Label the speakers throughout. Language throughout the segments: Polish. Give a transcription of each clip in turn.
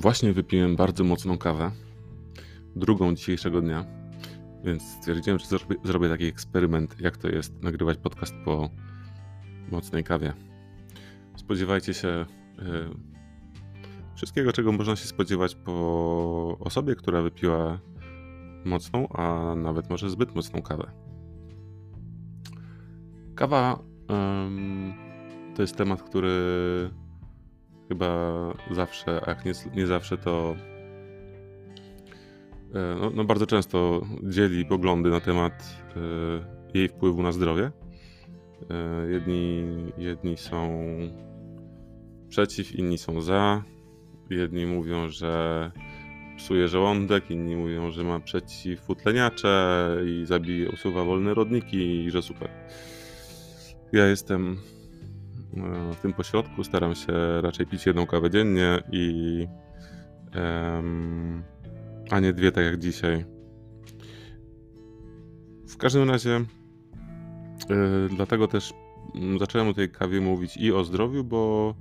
Speaker 1: Właśnie wypiłem bardzo mocną kawę, drugą dzisiejszego dnia, więc stwierdziłem, że zrobię, zrobię taki eksperyment, jak to jest nagrywać podcast po mocnej kawie. Spodziewajcie się y, wszystkiego, czego można się spodziewać po osobie, która wypiła mocną, a nawet może zbyt mocną kawę. Kawa to jest temat, który chyba zawsze, a jak nie, nie zawsze, to e, no, no, bardzo często dzieli poglądy na temat y, jej wpływu na zdrowie. Y, jedni, jedni są przeciw, inni są za. Jedni mówią, że psuje żołądek, inni mówią, że ma przeciwutleniacze i zabije, usuwa wolne rodniki i że super. Ja jestem w tym pośrodku. Staram się raczej pić jedną kawę dziennie i um, a nie dwie, tak jak dzisiaj. W każdym razie, yy, dlatego też mm, zacząłem o tej kawie mówić i o zdrowiu, bo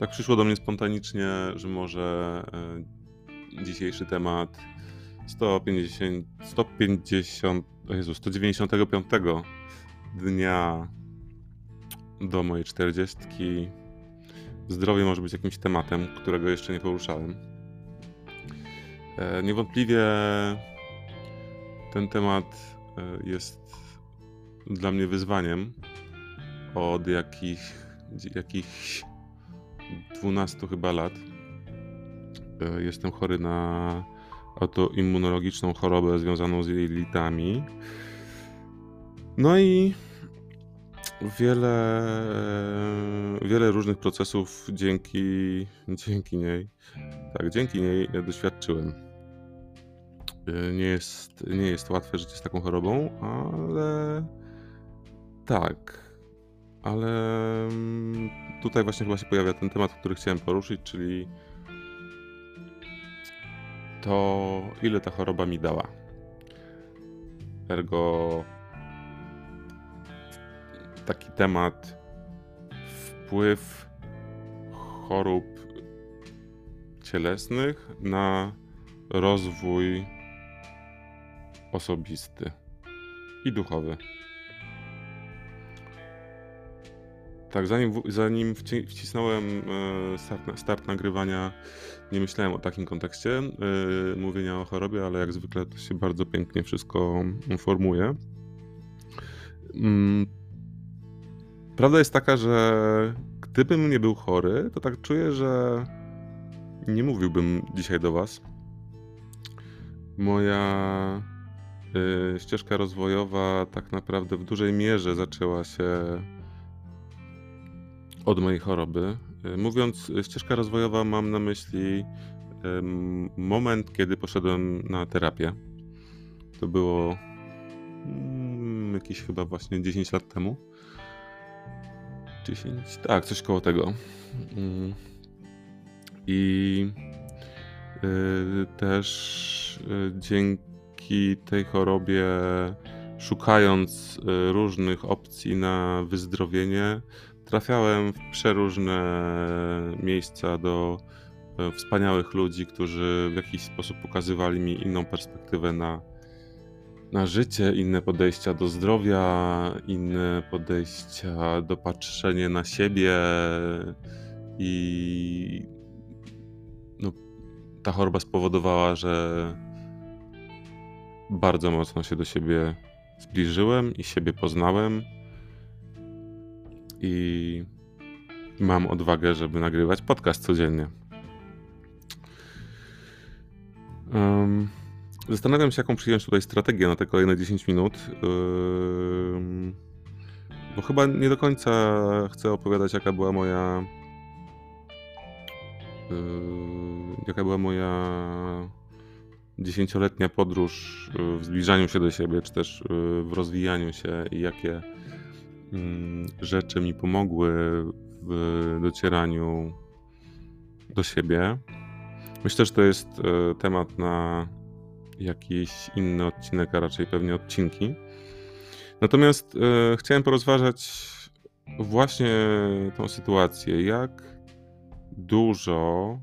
Speaker 1: tak przyszło do mnie spontanicznie, że może yy, dzisiejszy temat 150, 150, Jezu, 195 dnia do mojej czterdziestki. Zdrowie może być jakimś tematem, którego jeszcze nie poruszałem. E, niewątpliwie ten temat e, jest dla mnie wyzwaniem od jakich, jakichś 12 chyba lat. E, jestem chory na autoimmunologiczną chorobę związaną z jelitami. No i wiele, wiele różnych procesów dzięki, dzięki niej, tak, dzięki niej doświadczyłem. Nie jest, nie jest łatwe życie z taką chorobą, ale tak, ale tutaj właśnie chyba się pojawia ten temat, który chciałem poruszyć, czyli to, ile ta choroba mi dała. Ergo taki temat wpływ chorób cielesnych na rozwój osobisty i duchowy. Tak, zanim, zanim wcisnąłem e, start, start, nagrywania, nie myślałem o takim kontekście yy, mówienia o chorobie, ale jak zwykle to się bardzo pięknie wszystko formuje. Prawda jest taka, że gdybym nie był chory, to tak czuję, że nie mówiłbym dzisiaj do Was. Moja y, ścieżka rozwojowa tak naprawdę w dużej mierze zaczęła się od mojej choroby. Y, mówiąc ścieżka rozwojowa, mam na myśli moment, kiedy poszedłem na terapię. To było mm, jakieś chyba właśnie 10 lat temu. 10, tak, coś koło tego. Mm. I y, też y, dzięki tej chorobie, szukając y, różnych opcji na wyzdrowienie, trafiałem w przeróżne miejsca do wspaniałych ludzi, którzy w jakiś sposób pokazywali mi inną perspektywę na, na życie, inne podejścia do zdrowia, inne podejścia do patrzenia na siebie i no, ta choroba spowodowała, że bardzo mocno się do siebie zbliżyłem i siebie poznałem i mam odwagę, żeby nagrywać podcast codziennie. Um, Zastanawiam się, jaką przyjąć tutaj strategię na te kolejne 10 minut. Bo chyba nie do końca chcę opowiadać, jaka była moja. Jaka była moja dziesięcioletnia podróż w zbliżaniu się do siebie, czy też w rozwijaniu się i jakie rzeczy mi pomogły w docieraniu do siebie. Myślę, że to jest e, temat na jakiś inny odcinek, a raczej pewnie odcinki. Natomiast e, chciałem porozważać właśnie tą sytuację, jak dużo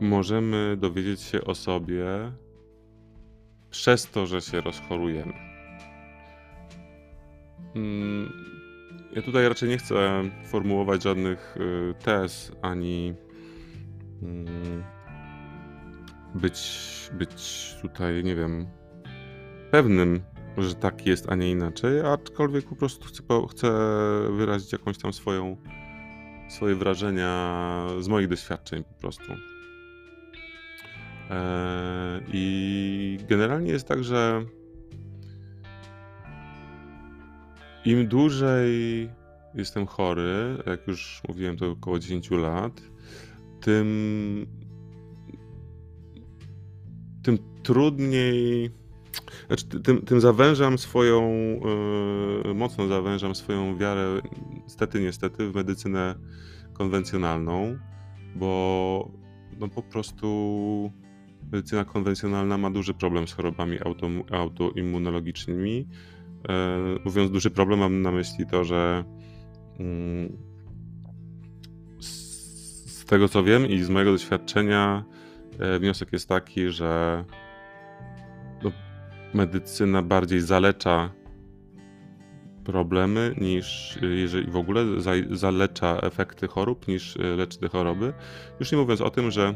Speaker 1: możemy dowiedzieć się o sobie przez to, że się rozchorujemy. Mm, ja tutaj raczej nie chcę formułować żadnych y, tez, ani mm, być, być tutaj, nie wiem, pewnym, że tak jest, a nie inaczej, aczkolwiek po prostu chcę, chcę wyrazić jakąś tam swoją, swoje wrażenia z moich doświadczeń po prostu. E, I generalnie jest tak, że im dłużej jestem chory, jak już mówiłem, to około 10 lat, tym, tym trudniej, znaczy tym, tym zawężam swoją, yy, mocno zawężam swoją wiarę, niestety, niestety, w medycynę konwencjonalną, bo no po prostu medycyna konwencjonalna ma duży problem z chorobami auto, autoimmunologicznymi. E, mówiąc duży problem, mam na myśli to, że mm, z tego co wiem i z mojego doświadczenia, wniosek jest taki, że no, medycyna bardziej zalecza problemy niż, jeżeli w ogóle zalecza efekty chorób niż leczy te choroby. Już nie mówiąc o tym, że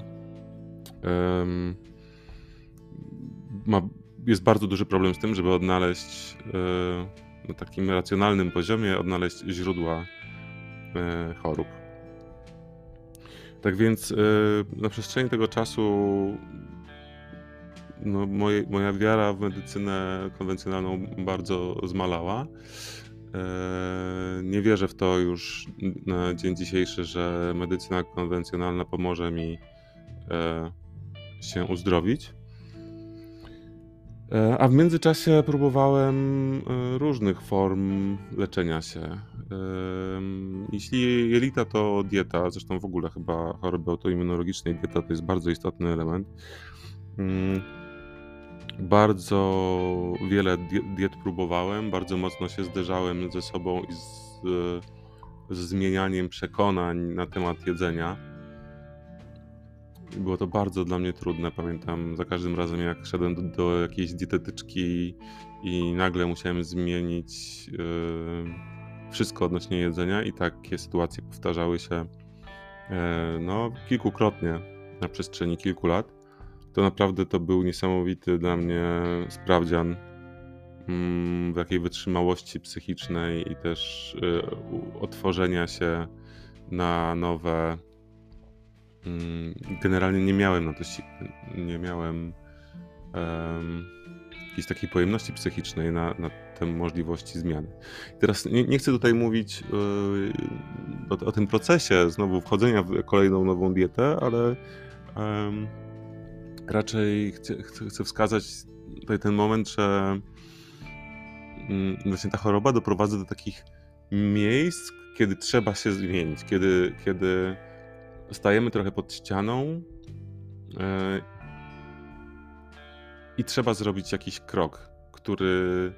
Speaker 1: ma, jest bardzo duży problem z tym, żeby odnaleźć e, na takim racjonalnym poziomie, odnaleźć źródła e, chorób. Tak więc e, na przestrzeni tego czasu no, moje, moja wiara w medycynę konwencjonalną bardzo zmalała. Nie wierzę w to już na dzień dzisiejszy, że medycyna konwencjonalna pomoże mi się uzdrowić. E, a w międzyczasie próbowałem e, różnych form leczenia się. E, jeśli jelita to dieta, zresztą w ogóle chyba choroby autoimmunologicznej dieta to jest bardzo istotny element. Mm, bardzo wiele diet próbowałem, bardzo mocno się zderzałem ze sobą i z, z zmienianiem przekonań na temat jedzenia było to bardzo dla mnie trudne. Pamiętam za każdym razem, jak szedłem do, do jakiejś dietetyczki i nagle musiałem zmienić yy, wszystko odnośnie jedzenia, i takie sytuacje powtarzały się yy, no, kilkukrotnie na przestrzeni kilku lat. To naprawdę to był niesamowity dla mnie sprawdzian yy, w jakiej wytrzymałości psychicznej i też y, otworzenia się na nowe Mm, generalnie nie miałem na to nie miałem um, jakiejś takiej pojemności psychicznej na, na te możliwości zmiany. Teraz nie, nie chcę tutaj mówić yy, o, o, tym procesie znowu wchodzenia w kolejną nową dietę, ale raczej chcę, chcę, wskazać tutaj ten moment, że um, właśnie ta choroba doprowadza do takich miejsc, kiedy trzeba się zmienić, kiedy, kiedy stajemy trochę pod ścianą e, i trzeba zrobić jakiś krok, który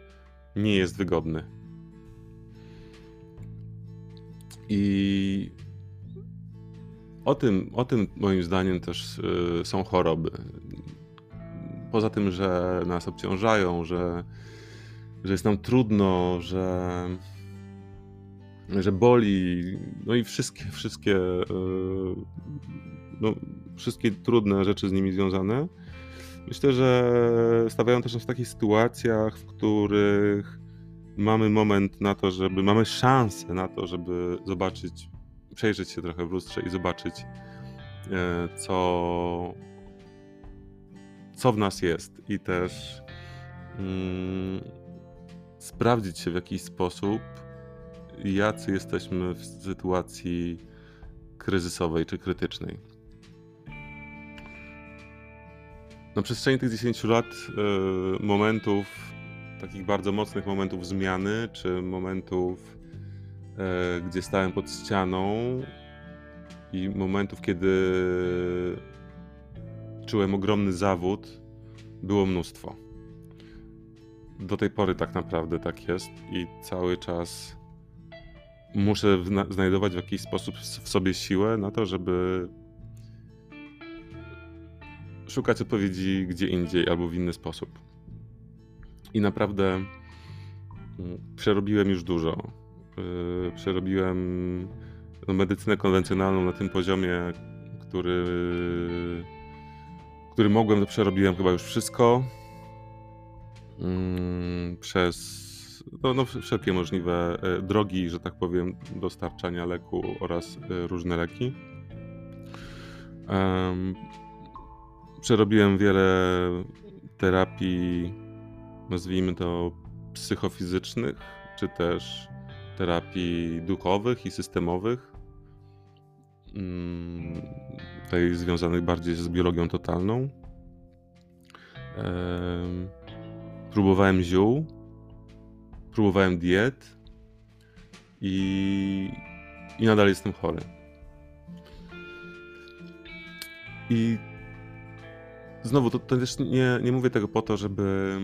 Speaker 1: nie jest wygodny. I o tym, o tym moim zdaniem też e, są choroby. Poza tym, że nas obciążają, że, że jest nam trudno, że że boli, no i wszystkie, wszystkie, e, no, wszystkie trudne rzeczy z nimi związane. Myślę, że stawiają też nas w takich sytuacjach, w których mamy moment na to, żeby, mamy szansę na to, żeby zobaczyć, przejrzeć się trochę w lustrze i zobaczyć, e, co, co w nas jest i też mm, sprawdzić się w jakiś sposób, jacy jesteśmy w sytuacji kryzysowej czy krytycznej. Na przestrzeni tych 10 lat y, momentów, takich bardzo mocnych momentów zmiany, czy momentów, y, gdzie stałem pod ścianą i momentów, kiedy czułem ogromny zawód, było mnóstwo. Do tej pory tak naprawdę tak jest i cały czas muszę znajdować w jakiś sposób w sobie siłę na to, żeby szukać odpowiedzi gdzie indziej albo w inny sposób. I naprawdę mm, przerobiłem już dużo. Yy, przerobiłem no, medycynę konwencjonalną na tym poziomie, który, który mogłem, to przerobiłem chyba już wszystko. Mm, przez no, no, wszelkie możliwe e, drogi, że tak powiem, dostarczania leku oraz e, różne leki. Przerobiłem wiele terapii, nazwijmy to psychofizycznych, czy też terapii duchowych i systemowych, um, tej związanych bardziej z biologią totalną. Próbowałem ziół, próbowałem diet i, i nadal jestem chory. I znowu, to, to też nie, nie mówię tego po to, żeby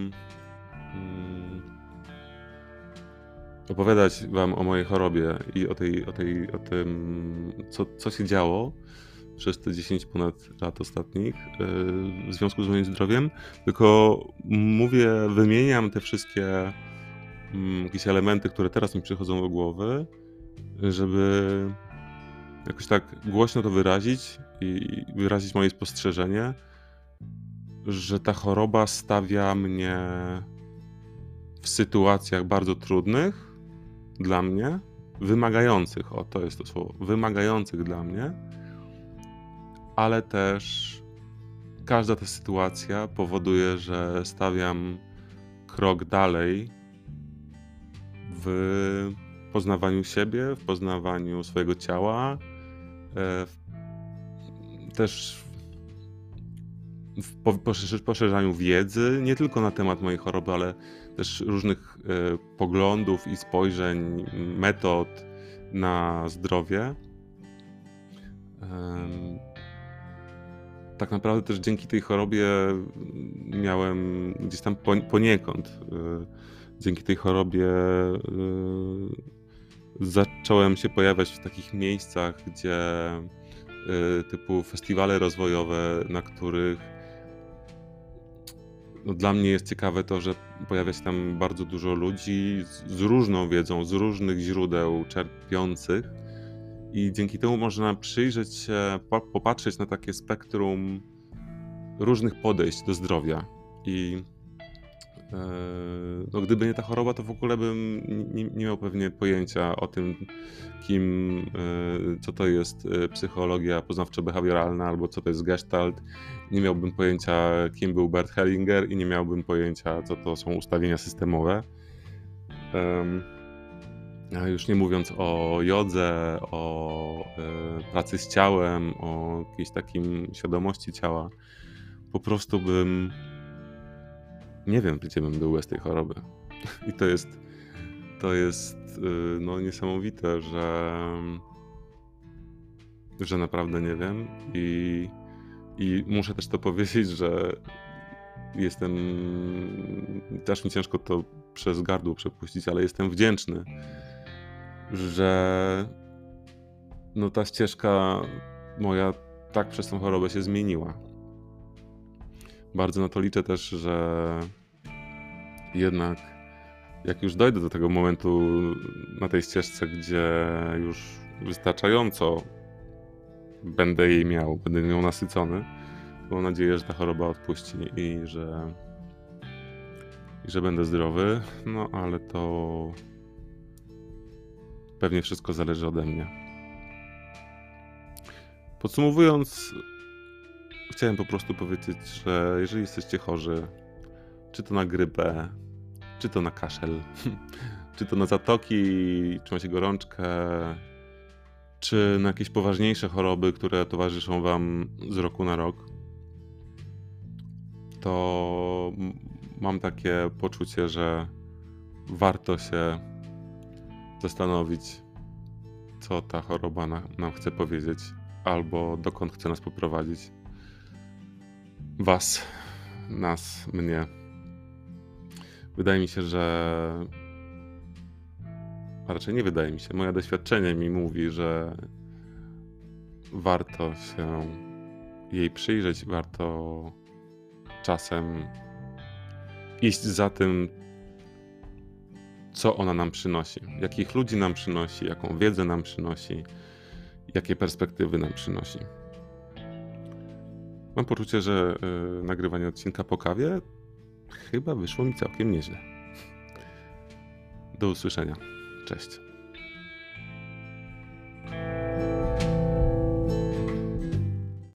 Speaker 1: mm, opowiadać wam o mojej chorobie i o, tej, o, tej, o tym, co, co się działo przez te 10 ponad lat ostatnich yy, w związku z moim zdrowiem, tylko mówię, wymieniam te wszystkie jakieś elementy, które teraz mi przychodzą do głowy, żeby jakoś tak głośno to wyrazić i wyrazić moje spostrzeżenie, że ta choroba stawia mnie w sytuacjach bardzo trudnych dla mnie, wymagających, o to jest to słowo, wymagających dla mnie, ale też każda ta sytuacja powoduje, że stawiam krok dalej w poznawaniu siebie, w poznawaniu swojego ciała, e, też w poszerzaniu wiedzy, nie tylko na temat mojej choroby, ale też różnych e, poglądów i spojrzeń, metod na zdrowie. Tak naprawdę też dzięki tej chorobie miałem gdzieś tam poniekąd e, dzięki tej chorobie y, zacząłem się pojawiać w takich miejscach, gdzie y, typu festiwale rozwojowe, na których no dla mnie jest ciekawe to, że pojawia się tam bardzo dużo ludzi z, z różną wiedzą, z różnych źródeł czerpiących i dzięki temu można przyjrzeć się, popatrzeć na takie spektrum różnych podejść do zdrowia. I no, gdyby nie ta choroba, to w ogóle bym nie, nie miał pewnie pojęcia o tym, kim, e, co to jest e, psychologia poznawczo-behawioralna albo co to jest gestalt. Nie miałbym pojęcia, kim był Bert Hellinger i nie miałbym pojęcia, co to są ustawienia systemowe. A już nie mówiąc o jodze, o pracy z ciałem, o jakiejś takim świadomości ciała, po prostu bym nie wiem, gdzie bym był bez tej choroby. I to jest, to jest y, no, niesamowite, że, że naprawdę nie wiem. I, I muszę też to powiedzieć, że jestem. Też mi ciężko to przez gardło przepuścić, ale jestem wdzięczny, że no ta ścieżka moja tak przez tą chorobę się zmieniła bardzo na to liczę też, że jednak jak już dojdę do tego momentu na tej ścieżce, gdzie już wystarczająco będę jej miał, będę nią nasycony, to mam nadzieję, że ta choroba odpuści i że, i że będę zdrowy, no ale to pewnie wszystko zależy ode mnie. Podsumowując, chciałem po prostu powiedzieć, że jeżeli jesteście chorzy, czy to na grypę, czy to na kaszel, czy to na zatoki, czy macie gorączkę, czy na jakieś poważniejsze choroby, które towarzyszą wam z roku na rok, to mam takie poczucie, że warto się zastanowić, co ta choroba nam chce powiedzieć, albo dokąd chce nas poprowadzić was, nas, mnie. Wydaje mi się, że. A raczej nie wydaje mi się. Moje doświadczenie mi mówi, że warto się jej przyjrzeć, warto czasem iść za tym, co ona nam przynosi, jakich ludzi nam przynosi, jaką wiedzę nam przynosi, jakie perspektywy nam przynosi. Mam poczucie, że y, nagrywanie odcinka po kawie chyba wyszło mi całkiem nieźle. Do usłyszenia. Cześć.